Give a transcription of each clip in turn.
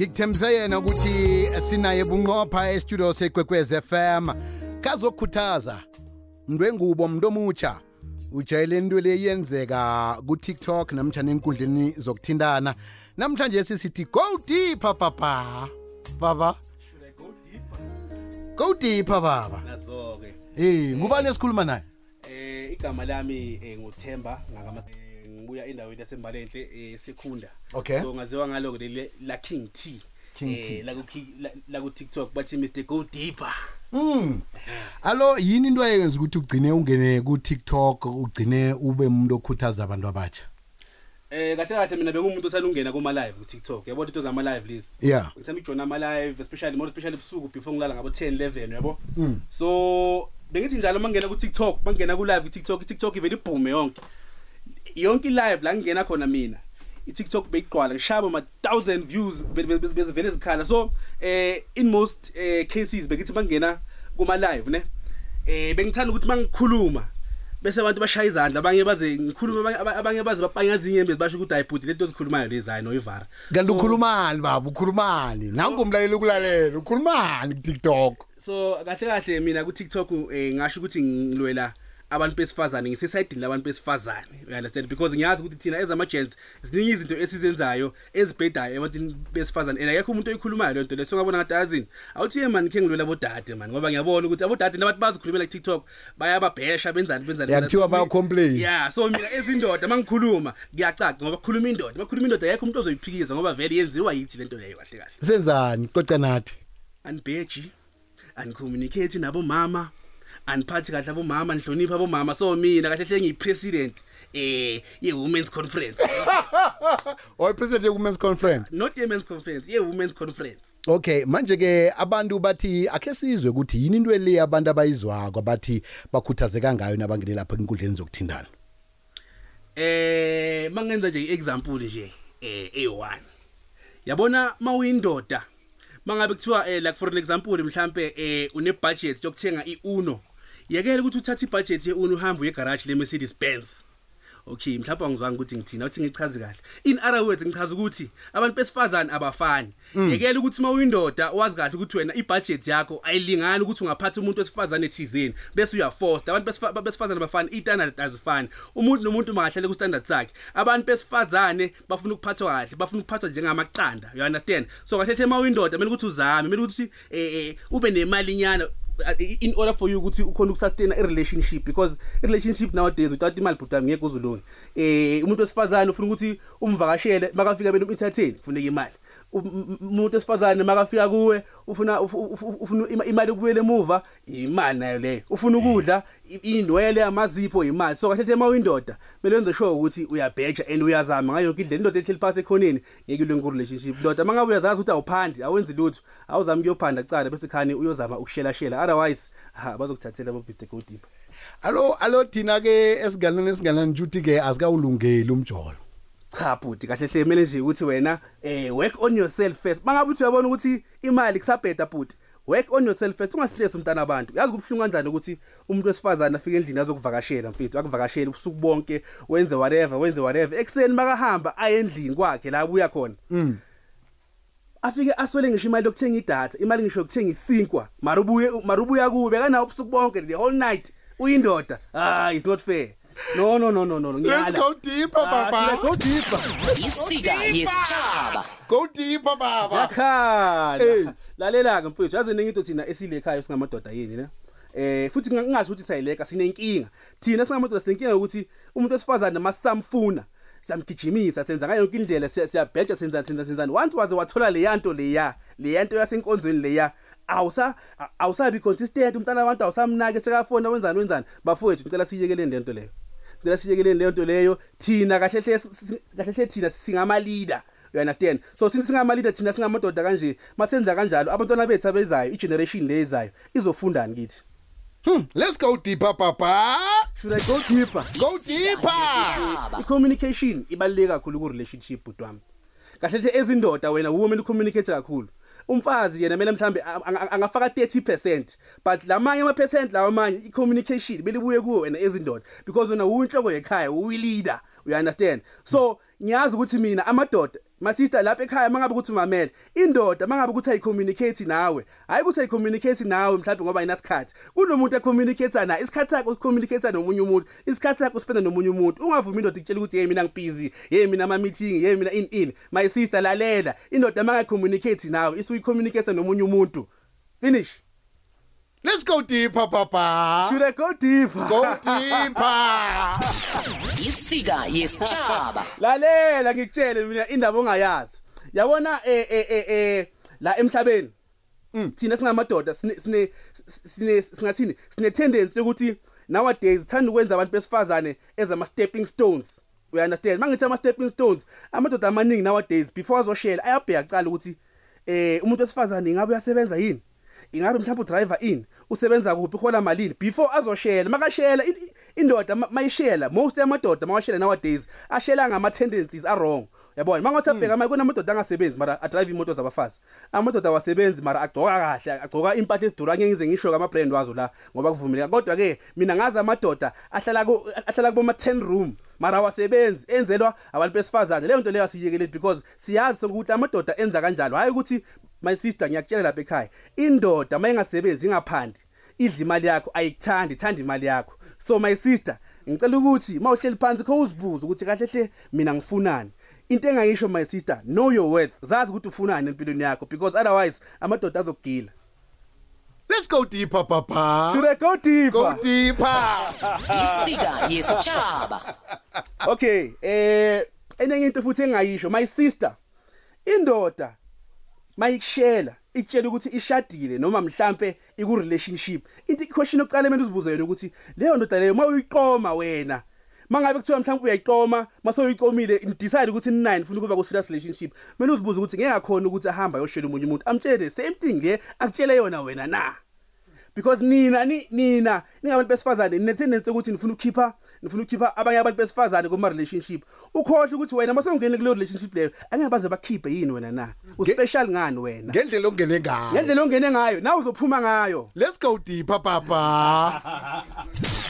ngikuthembise yena ukuthi sinaye bunqopha estudio sekwekwez FM kazokhuthaza mntwengubo mntu omutsha ujayele into le yenzeka ku-tiktok namtshana enkundleni zokuthintana. Namhlanje sisithi go deeper papa. Baba. Go deeper baba nazo-ke Eh ngubani esikhuluma naye? Eh igama lami eh, nguthemba ngakama eh, ngibuya endaweni yasembalenhle eh, sekhunda Okay. so ngaziwa ngalo leli la King T King T. eh la ku la- la ku TikTok bathi Mr Go Deeper Mm. Allo yini into ayenza ukuthi ugcine ungene ku TikTok ugcine ube umuntu okhuthaza abantu abatsha eh kahle kahle mina bengumuntu othanda ukungena kuma live ku TikTok yabo into zama live lezi Yeah. ngithanda ukujona ama live especially more especially ebusuku before ngilala ngabo 10 11 yabo Mm. so bengithi njalo mangena ku TikTok mangena ku live TikTok TikTok ivele ibhume yonke yonke i live la ngingena khona mina. i-TikTok beyiqwala ngishaba ama 1000 views be- be- be- bezivele zikhala. So eh in most eh, cases bekithi mangena kuma live ne eh bengithanda ukuthi mangikhuluma bese abantu bashaya izandla abanye baze ngikhuluma abanye- abanye- abanye baze bapanyaza inyembezi basho ukuthi ayibhudi lento zikhulumayo lezi hayi no ivara. Kanti So- ukhulumani baba ukhulumani? Nangu umlaleli ukulalela ukhulumani ku TikTok so kahle kahle mina ku TikTok eh ngasho ukuthi ngilwela abantu besifazane ngisesayidini labantu besifazane you understand? Because ngiyazi ukuthi thina as ama gents ziningi izinto esizenzayo ezibhedayo ebantwini besifazane. And akekho umuntu oyikhulumayo lento leso ngabona ngathi yazini awuthi ye man khe ngilwela abodade man ngoba ngiyabona ukuthi abodade nabantu bazikhulumela ku TikTok bayababhesha benzani benzani Yeah, kuthiwa So, mi- baya-complain. yeah so mina ezindoda mangikhuluma ngiyacaca ngoba kukhuluma indoda makhuluma indoda akekho umuntu ozoyiphikiza ngoba vele yenziwa yithi lento leyo kahle kahle. Senzani? Coca nathi. Anibheji anicommunicate nabomama. Aniphathi kahle abomama nihlonipha abomama. So mina kahle hle ngiyi-president eh ye-women's conference. Oy president ye women's conference? Not ye-men's conference ye-women's conference. Okay manje ke abantu bathi akhe sizwe ukuthi yini into le abantu abayizwako abathi bakhuthazeka ngayo nabangene lapha enkundleni zokuthindana eh mangenza nje i-example nje eh e1 yabona mawuyindoda mangabe kuthiwa eh like for an example mhlambe eh une budget yokuthenga iUno yekela ukuthi uthathe ibudget yeUno uhambe uye garage le Mercedes Benz okay mhlawumbe angizwanga ukuthi ngithina uthi ngichaze kahle. In other words ngichaza ukuthi abantu besifazane abafani. Yekela ukuthi mawuyindoda wazi kahle ukuthi wena ibudget yakho ayilingani ukuthi ungaphatha umuntu wesifazane ethizeni bese uyaforce abantu besifa- besifazane abafani i-standard azifani. Umuntu nomuntu mangahlale ku standard sakhe abantu besifazane bafuna ukuphathwa kahle bafuna ukuphathwa njengamaqanda you understand? So kahle hle mawuyindoda kumele ukuthi uzame kumele ukuthi eh, eh, ube nemali nyana in order for you ukuthi ukhona ukusustain a relationship because i relationship nowadays without imali bhutam ngeke uzulunge eh umuntu wesifazane ufuna ukuthi umvakashele makafika bena entertain kufuneka imali. U- m- m- umuntu wesifazane makafika kuwe ufuna uf- uf- uf- ufuna ima- imali kubuyele emuva imali nayo leyo ufuna ukudla i- indwele amazipho imali. So kahle uma uyindoda kumele wenze sure ukuthi uyabheja and uyazama ngayo yonke indlela. Indoda ehleli phasi ekhoneni ngeke ulwe ku relationship ndoda mangabe uyazazi ukuthi awuphandi awenzi lutho awuzami kuyophanda kucala bese khani uyozama ukushela shela otherwise ha bazokuthathela abo Mr Go Deep allo allo thina ke esinganeni esinganani njuthi ke asikawulungeli umjolo. Cha bhuti kahle hle kumele nje ukuthi wena eh work on yourself first. Mangabe uthi uyabona ukuthi imali kusabheda bhuti work on yourself first ungasihlesi umntana abantu. Yazi kubhlungu kanjani ukuthi umuntu wesifazane afike endlini azokuvakashela mfethu akuvakashela ubusuku bonke wenze whatever wenze whatever. Ekseni makahamba aye endlini kwakhe la abuya khona afike aswele ngisho imali yokuthenga idatha imali ngisho yokuthenga isinkwa. Marubuye marubuya kube kanawo ubusuku bonke the whole night uyindoda. Ah it's not fair. No no no no no let's go deeper Ah, baba. go deeper. Isika yesitshaba. Go deeper baba. Yakhala Hey. lalela ke mfowethu yazi ningi into thina esile ekhaya singamadoda yini ne? Eh futhi ngingasho ukuthi sayileka sinenkinga. Thina singamadoda sinenkinga ukuthi umuntu wesifazane masamfuna samgijimisa senza ngayo yonke indlela siya- siyabheja senza senza senzani once waze wathola le yanto leya le yanto yasenkonzweni leya awusa awusabi consistent umntana abantu awusamnake sekafona wenzani wenzani. Bafowethu ngicela siyekeleni lento leyo. Ngicela siyekeleni leyo nto leyo. Thina kahle hle kahle hle thina singama leader you understand? So since singama leader thina singamadoda kanje masenza kanjalo abantwana bethu abezayo igeneration lezayo izofundani kithi? Hmm, let's go deeper papa. Should i go deeper? Go deeper. I-communication ibaluleke kakhulu ku-relationship bhuti wami. Kahle hle ezindoda wena wuwe kumele ucommunicate kakhulu. Umfazi yena kumele mhlambe ang- ang- angafaka 30% but lamanye ama-percent lawa amanye i-communication kumele ibuye kuwe wena ezindoda because wena uyinhloko yekhaya uyi-leader you understand so ngiyazi ukuthi mina amadoda my sister lapha ekhaya mangabe ukuthi umamele indoda mangabe ukuthi ayicommunicate nawe hayi ukuthi ayicommunicate nawe mhlawumbe ngoba inasikhathi kunomuntu ecommunicate naye isikhathi sakho ucommunicate nomunye umuntu? Isikhathi sakho uspenda nomunye umuntu? Ungavumi indoda ikutshela ukuthi hey mina ngibusy hey mina ama meeting hey mina in in my sister lalela indoda mangacommunicate nawe isuyicommunicate nomunye umuntu. Finish. Let's go deeper papa. Should i go deeper? Go deeper. Isika yesitshaba. lalela ngikutshele mina indaba ongayazi. Yabona eh eh eh eh la emhlabeni thina singamadoda sine sine sine singathini? Sine tendency ukuthi nowadays thanda ukwenza abantu besifazane as ama stepping stones. We understand mangithi ama stepping stones amadoda amaningi nowadays before azoshela ayabheka cala ukuthi eh umuntu wesifazane ingabe uyasebenza yini? Ingabe mhlawumbe udriver in usebenza kuphi? Uhola malini? Before azoshela makashela i- i- indoda ma- mayishela. Most yamadoda mawashela nowadays ashela ngama tendencies are wrong yabona mangathi abheka manje kunamadoda angasebenzi mara adrive imoto zabafazi. Amadoda awasebenzi mara agcoka kahle agcoka impahla ezidura ngeke ngize ngisho kama brand wazo la ngoba kuvumeleka kodwa ke mina ngazi amadoda ahlala ku ahlala kuma 10 room mara awasebenzi. Enzelwa abantu besifazane. Leyo nto leyo asiyekeleli because siyazi ukuthi amadoda enza kanjalo. Hayi ukuthi my sister ngiyakutshela lapha ekhaya indoda mayingasebenzi ingaphandi idla imali yakho ayikuthandi ithanda imali yakho. So my sister ngicela ukuthi mawuhleli phansi kho uzibuze ukuthi kahle hle mina ngifunani. Into engayisho my sister know your worth. Zazi ukuthi ufunani empilweni yakho because otherwise amadoda azokugila. Let's go deeper papa. Should i go go deeper deeper. Isika yesitshaba. okay eh enye into futhi engayisho my sister indoda mayikushela ikutshela ukuthi ishadile noma mhlambe iku relationship into question oqala mina uzibuze yona ukuthi leyo ndoda leyo mawuyiqoma wena mangabe kuthiwa mhlawumbe uyayiqoma masoyiqomile decide ukuthi ni9 ufuna ukuba ku serious relationship. Mina uzibuza ukuthi ngeke akhona ukuthi ahamba ayoshela umunye umuntu? Amtshele same thing le akutshele yona wena na. Because nina ni nina ningabantu besifazane. Ninetendency ukuthi nifuna ukukhipha nifuna ukukhipha abanye abantu besifazane kuma relationship. Ukhohle ukuthi wena mase ungene kule relationship leyo angeke baze bakhiphe yini wena na? Uspecial ngani wena? ngendlela ongene ngayo. Ngendlela ongene ngayo nawe uzophuma ngayo? Let's go deeper papa.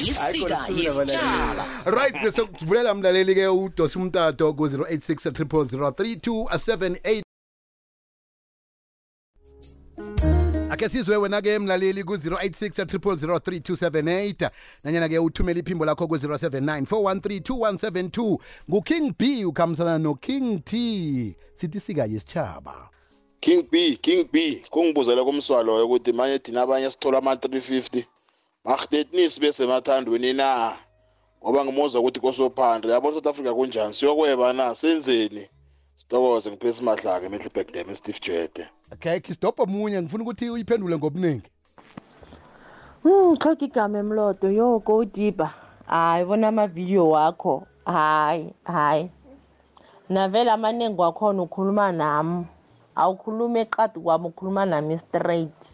Isika yesitshaba. right ke sokuvulela umlaleli ke udosi umtato ku 086 3278 ake sizwe wena ke mlaleli ku 086 3278 nanyana ke uthumela iphimbo lakho ku 079 4132172 nguking B ukhambisana no King T. Sithi sika yesichaba King B King B kungibuzela kumswalo ukuthi manje thina abanye sithola ama 350 mahdetnis bese mathandweni na? Ngoba ngimuzwa ukuthi kosophandle. Yabona South Africa kunjani? Siyokweba na? Senzeni? Sitokoze ngiphesa mahlaka eMiddelburg Dam Steve Jede okay Christopher Munye ngifuna ukuthi uyiphendule ngobuningi Hmm, xhoka igama emlodo yo go deeper. Hayi bona ama-video wakho. Hayi, hayi. Navele amaningi wakhona ukhuluma nami. Awukhuluma eqadi kwami ukhuluma nami straight.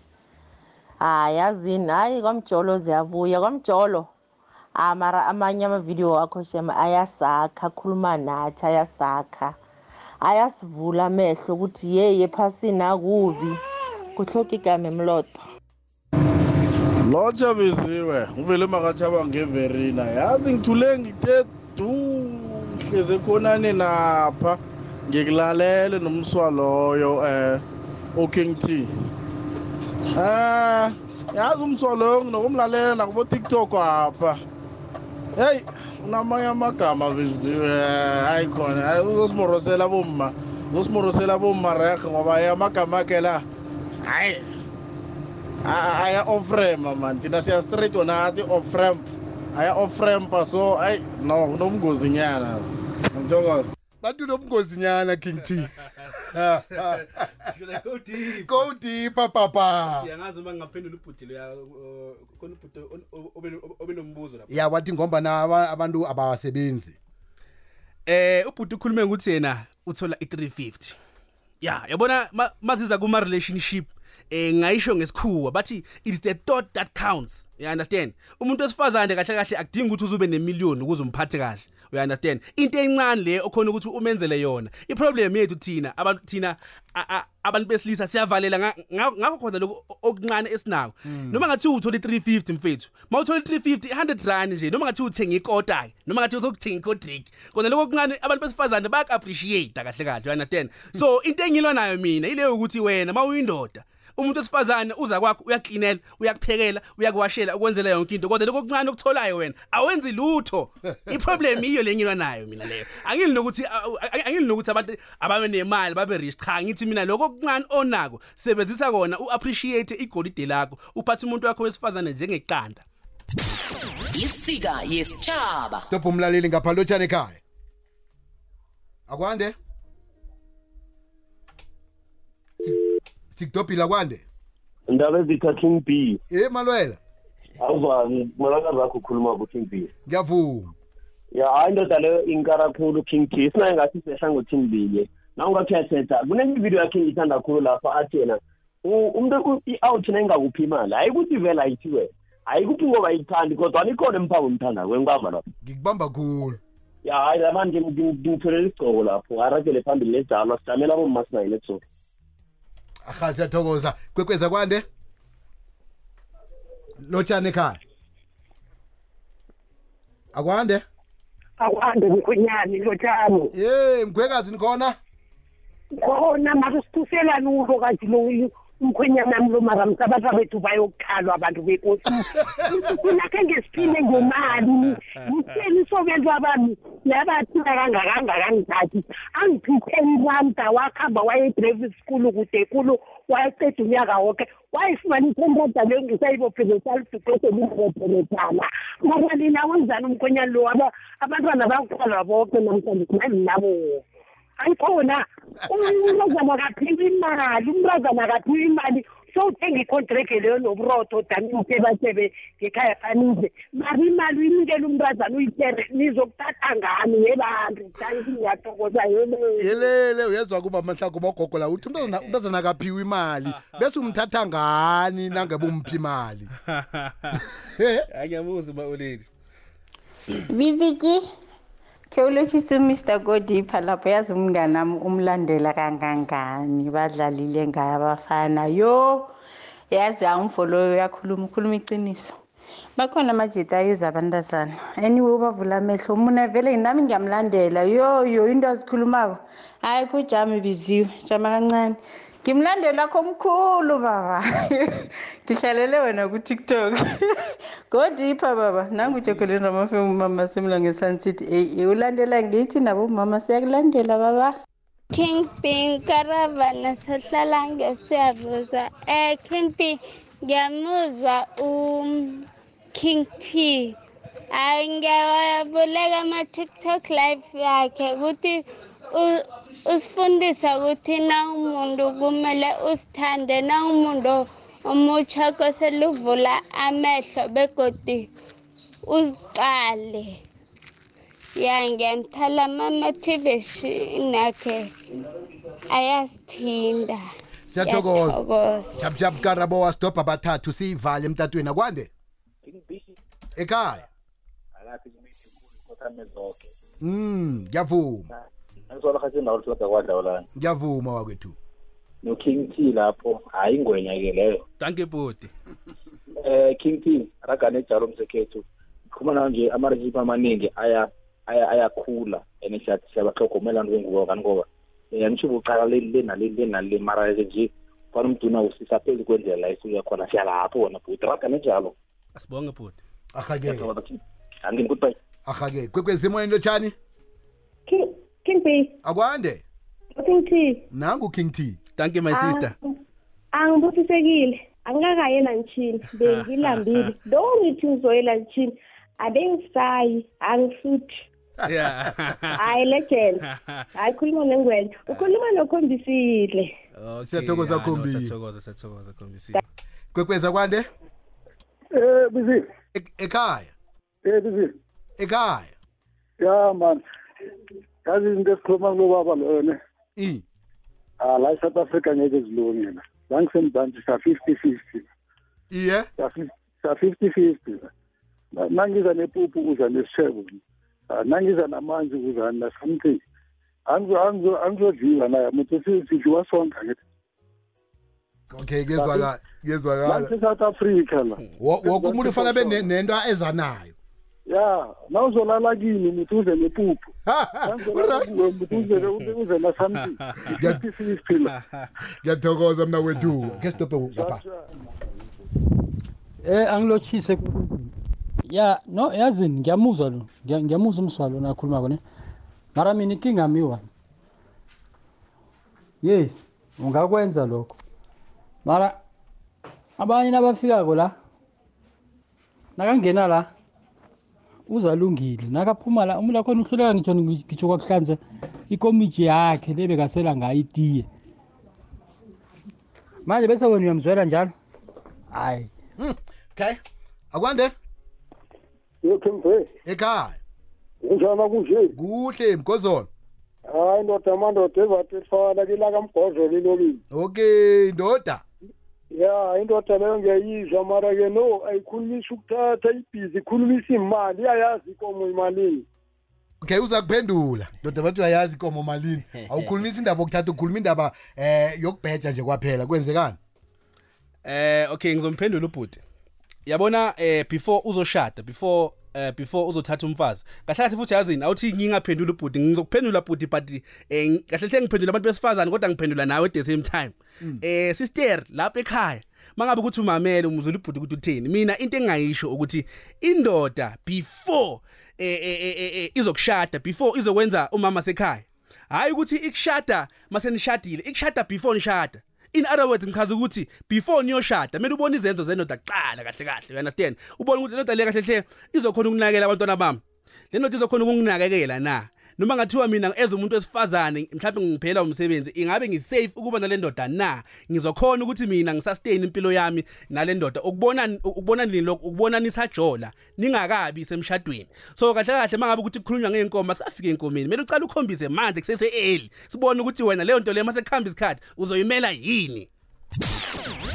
Hayi yazini, hayi kwamjolo ziyabuya kwamjolo. Ah mara amanye ama-video wakho shema ayasakha akhuluma nathi ayasakha. Ayasivula amehlo ukuthi yey ephasini akubi. Kuhloka igama emlodo. lotsha beziwe ngivele makatshaba ngeverina yazi ngithule ngithe du hleze khonane napha ngikulalele nomswa loyo eh uking t eh yazi umswa loyo nginokumlalela nakubo tiktok apha heyi unamanye amagama hayi khona hayi uzosimorosela bomma uzosimorosela bomma rehe ngoba ye amagama akhe la. Hayi A- aya ofrema man thina siya straight wona athi ofrem aya ofrempa so ayi no kunomngozi nyana. Ngithokoza bantu nobungozinyana King T should i go deep go deeper papa yangazi uma ngingaphendula ubhuti leya khona ubhuti obenombuzo lapho. Ya wathi ngomba na aba- abantu abasebenzi eh ubhuti ukhulume ukuthi yena uthola i350 ya yabona ma- maziza kuma relationship eh ngayisho ngesikhuwa bathi it is the thought that counts. You understand? Umuntu wesifazane kahle kahle akudingi ukuthi uzube nemillion ukuze umphathe kahle. Uyanderstand into encane le okhona ukuthi umenzele yona. Iproblem yethu thina abantu thina a- a- abantu besilisa siyavalela nga- nga- ngakho khona lokho okuncane esinako noma ngathi uthola i350 mfethu mawuthola i350 100 rand nje noma ngathi uthenga ikota noma ngathi uzokuthenga ikodrick kona lokho okuncane abantu besifazane bayak appreciate kahle kahle you understand? So into engilwa nayo mina ileyo ukuthi wena mawuyindoda umuntu wesifazane uza kwakho uyaklinela uyakuphekela uyakuwashela ukwenzela yonke into. Kodwa lokho okuncane okutholayo wena awenzi lutho. Iproblem iyo lenyilwa nayo mina leyo. Angili nokuthi angili nokuthi abantu ababe nemali babe rich cha ngithi mina lokho okuncane onako sebenzisa kona uappreciate igolide lakho uphathe umuntu wakho wesifazane njengeqanda. Isika yesitshaba. stop umlaleli ngapha lotshani ekhaya. Akwande? Sikudobhila kwande? Indaba ezitha king b eh malwela. Awuvani malakazi akho ukhuluma ku-king b ngiyavuma. Ya hayi indoda leyo inkara khulu king t sinaye ngathi sehlangothini linye na ungakhethetha kunenye ividiyo yakhe ngiyithanda khulu lapha athi yena u- umuntu i-out nayingakuphi imali hayi ukuthi vele ayithi wena. Hayi ukuthi ngoba ayithandi kodwa nikhona emphako umthandako wengibamba lapho. Ngikubamba khulu. Ya hayi lamanje ngimtholela isigcoko lapho aragele phambili nedalwa sijamela abomma sinayile so aha siyathokoza. Kwekweza kwande? Lotshani ekhaya? Akwande? Akwande mkhwenyani lotshani. Ye mgwekazi nikhona? Khona mase sithuselani ulo kanti lo umkhwenyanami lo mara msabatha bethu bayokukhalwa abantu bekosi sinakhe ngesiphile ngemali mtsheni sobentu abami yabathina kangakangakangithathi angiphitheni ramda wakuhamba waye e-driving school kude kulu wayeceda unyaka woke wayifumana ithenreda leyo ngisayibophelesalifikeselimbopheletana mara nina wenzani umkhwenyani lo? Aba- abantwana bakukhalwa boke namhlanje nani nabo ayikhona umntazana akaphiwa imali umntazana akaphiwa imali. Sowuthenga icontrake leyo noburotho danimtebasebe ngekhaya phanize mari imali uyinikele umntazana uyitere nizokuthatha ngani? Yebantu danki ngiyathokoza yele yelele uyezwa kuba mahlangu bogogo la uthi umntazana umntazana akaphiwa imali. Bese umthatha ngani nangabe umphi imali? Angiyabuza uma uleli Biziki Khewulotshisa uMr Godipha lapho yazi umngane wami umlandela kangangani badlalile ngaye abafana yo yazi angifoloyo uyakhuluma ukhuluma iqiniso. Bakhona amajita ayuza abantazana anyway ubavula amehlo umuna vele nami ngiyamlandela. Yo yo into azikhulumako. Hayi kujame biziwe jama kancane. Ngimlandeli wakho omkhulu baba. Ngihlalele wena kutiktok. Godipha baba. Nangujokoleni ramafemu mama semla nge-sun city. A ulandela ngithi nabo mama siyakulandela baba. King P Karavana sahlala ngesiyavuza eh King P ngiyamuzwa um King T. Hayi ngiyabuleka ama TikTok live yakhe ukuthi u- usifundisa ukuthi na umuntu kumele usithande na umuntu umutsha kose luvula amehlo begodi uziqale. Ya ngiyamthala ama-motivation akhe ayasithinda siyathokoza. Ngiyathokoza. jabujab karabo wasidobha bathathu siyivale emtatweni. Akwande. Ekhaya? Mm ngiyavuma. Angisola khathi indawo siloga kwadlawulana ngiyavuma wakwethu. No-king t lapho hhayi ingwenya-ke leyo. Danke bodi eh king t ragane ejalo msekhethu. Khuluma nayo nje amarejipi amaningi aya aya ayakhula. And siyathi siyabahlogomela abantu bengubo kanti ngoba um ngisho bucala leli le naleli le naleli mara ke nje fana umduna usisa phezulu kwendlela la isuka khona siyalapho wona bhuti. Ragane njalo. Asibonge bodi ahake angini goodbye ahake kwekwezi emoyeni lotshani? King King B. Akwande? King T. Nangu king t. Danke my sister. Angibusisekile angikakayela ngitshini bengilambile. Do ngithi uzoyela ngitshini abengisayi angisuthi. Yeah. Hayi legend. Hayi khuluma nengwenya. Ukhuluma nokhombisile Siyathokoza, Khombi. siyathokoza siyathokoza khombisi kwekweza kwande? Eh bizi E- ekhaya? Eh bizi ekhaya? Ya man. Yazi into esikhuluma kulo baba loyo ne i? Ah la eSouth Africa ngeke zilunge la. La ngisemdanti sa 50 50 iye? Sa 50 50 mangiza nepupu uza nesishebo. Ah, nangiza namanzi kuzani na something angizo angizo angizodliwa naye muthi sidliwa sonke ngithi okay kuyezwakala kuyezwakala la South Africa la. Wo- woke umuntu ufana abe ne- nento ezanayo ya nawuzolala kini muthi uze nepuphu. Nawuzolala kuwe muthi uze uze na something Ngiya- fifty la. Ngiyathokoza mna wethu. Ke stophe ngapha. Eh angilotshise ya no yazini ngiyamuzwa lo. Ngiya- ngiyamuzwa umswalo nakhuluma kone mara mina inkinga miwa. Yes ungakwenza lokho. Mara abanye nabafikako la nakangena la uzalungile. Nakaphuma la umuntu akhona uhluleka ngitsho ngitsho kwakuhlanza ikomitshi yakhe lebekasela ngayo itiye. Manje bese wena uyamzwela njalo? Hayi. Okay. Akwande? Yokhembe ekhaya? Kunjani kunje kuhle mgozolo. Hayi ndoda amandoda evathi efana kilakamgodlo lilobini okay ndoda. Ya indoda leyo ngiyayizwa mara ke no ayikhulumisi ukuthatha ibhizi ikhulumisa imali iyayazi ikomo imalini okay uza kuphendula. Ndoda bathi uyayazi ikomo malini. Awukhulumisa indaba yokuthatha ukhuluma indaba eh yokubheja nje kwaphela kwenzekani? Eh okay ngizomphendula ubhuti. Yabona eh before uzoshada before eh before uzothatha umfazi. Kahle kahle futhi yazini awuthi ngingaphendula ubhuti ngizokuphendula ubhuti but eh kahle hle ngiphendula abantu besifazane kodwa ngiphendula nawe at the same time. Eh sister lapha ekhaya mangabe ukuthi umamele umzula ubhuti ukuthi utheni mina into engayisho ukuthi indoda before eh eh eh, eh izokushada before izokwenza umama sekhaya hayi ukuthi ikushada masenishadile ikushada before nishada in other words ngichaza ukuthi before niyoshada kumele ubone izenzo zendoda kuqala kahle kahle you understand ubone ukuthi lendoda le kahle hle izokhona ukunakekela abantwana bami. Le ndoda izokhona ukunginakekela na? Noma ngathiwa mina as umuntu wesifazane mhlawumbe ngiphela umsebenzi ingabe ngisafe ukuba nale ndoda? Na. Ngizokhona ukuthi mina ngisustain impilo yami nale ndoda. Ukubona ukubona nini lokho ukubona nisajola ningakabi semshadweni. So kahle kahle mangabe ukuthi kukhulunywa ngeenkomo sikafike enkomeni kumele ucala ukhombise manje kusese early sibone ukuthi wena leyo nto le mase kuhamba isikhathi uzoyimela yini?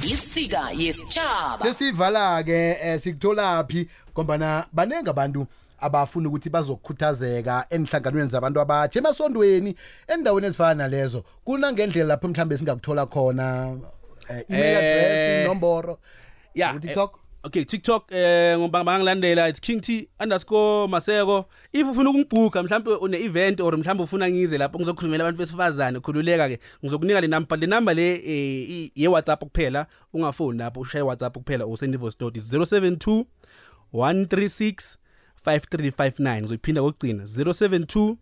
Isika yesitshaba sesivala ke eh, sikuthola phi ngombana banenge abantu abafuna ukuthi bazokukhuthazeka enhlanganweni zabantu abatsha emasondweni endaweni ezifana nalezo. Kuna ngendlela lapho mhlambe singakuthola khona eh, email address Eh, inomboro yeah TikTok? eh, okay TikTok eh ngoba bangilandela it's king t underscore maseko. If ufuna ukungibhuka mhlawumbe une event or mhlawumbe ufuna ngize lapho ngizokhulumela abantu besifazane khululeka ke ngizokunika le number le number le ye WhatsApp kuphela ungafoni lapho ushaye WhatsApp kuphela usend voice note 072 136 5359 ngizoyiphinda kokugcina 072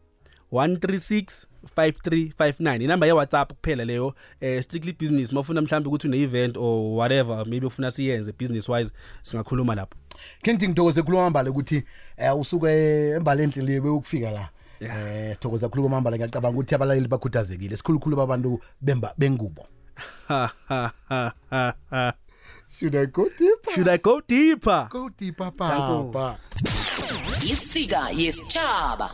136 5359 inamba ye WhatsApp kuphela leyo eh strictly business. Mawufuna mhlambe ukuthi une event or whatever maybe ufuna siyenze business wise singakhuluma lapho. Ke ngithi ngithokoze khuluma mambala ukuthi eh usuke embala enhleliwe ukufika la. Eh sithokoza khuluma mambala ngiyacabanga ukuthi abalaleli bakhuthazekile. Sikhulukhulu abantu bemba bengubo. Should i go deeper? Should i go deeper? Go deeper Danko. papa. Isika yesitshaba